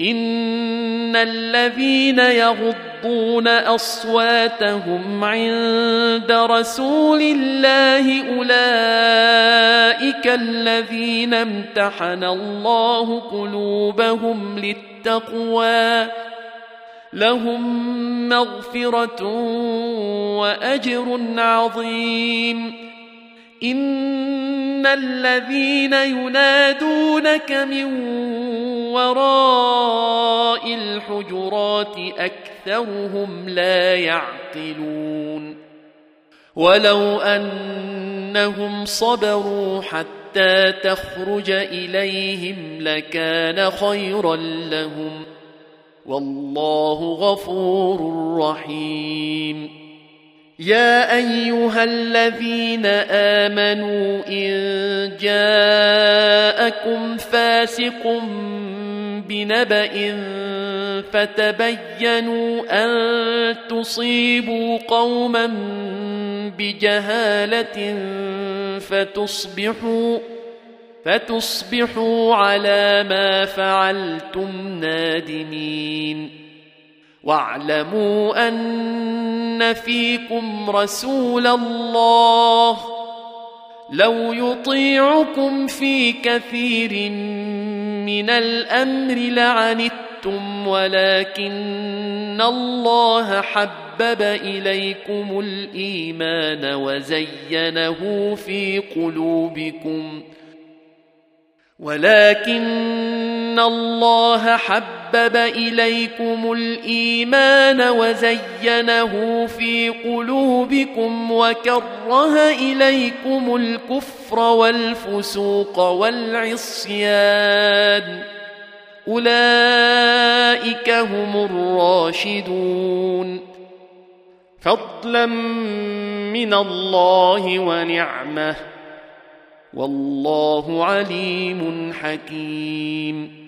ان الذين يغضون اصواتهم عند رسول الله اولئك الذين امتحن الله قلوبهم للتقوى لهم مغفره واجر عظيم ان الذين ينادونك من وراء الحجرات أكثرهم لا يعقلون. ولو أنهم صبروا حتى تخرج إليهم لكان خيرا لهم. والله غفور رحيم. يا أيها الذين آمنوا إن جاءكم فاسق بنبأ فتبينوا أن تصيبوا قوما بجهالة فتصبحوا فتصبحوا على ما فعلتم نادمين. واعلموا أن فيكم رسول الله. لو يطيعكم في كثير من الأمر لعنتم ولكن الله حبب إليكم الإيمان وزينه في قلوبكم ولكن الله حبب إليكم الإيمان وزينه في قلوبكم وكره إليكم الكفر والفسوق والعصيان أولئك هم الراشدون فضلا من الله ونعمة والله عليم حكيم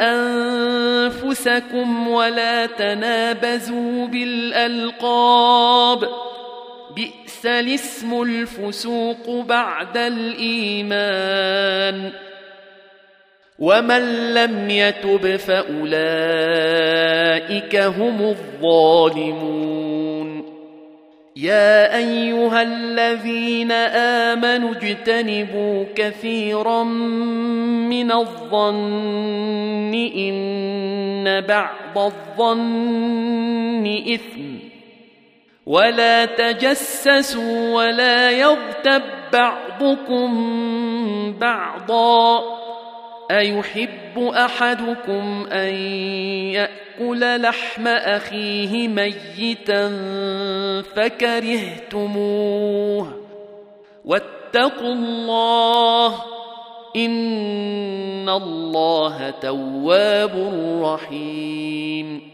أنفسكم ولا تنابزوا بالألقاب. بئس الاسم الفسوق بعد الإيمان. ومن لم يتب فأولئك هم الظالمون. يا أيها الذين آمنوا اجتنبوا كثيرا من الظن إن بعض الظن إثم. ولا تجسسوا ولا يغتب بعضكم بعضا. أيحب أحدكم أن يأكل لحم أخيه ميتا فكرهتموه. واتقوا الله إن الله تواب رحيم.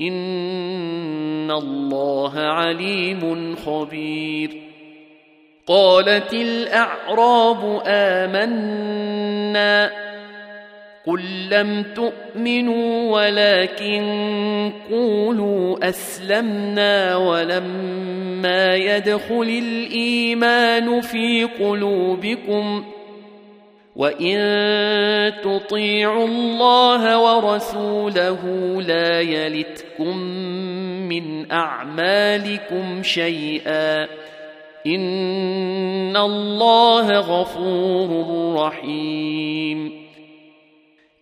ان الله عليم خبير قالت الاعراب امنا قل لم تؤمنوا ولكن قولوا اسلمنا ولما يدخل الايمان في قلوبكم وان تطيعوا الله ورسوله لا يلتكم من اعمالكم شيئا ان الله غفور رحيم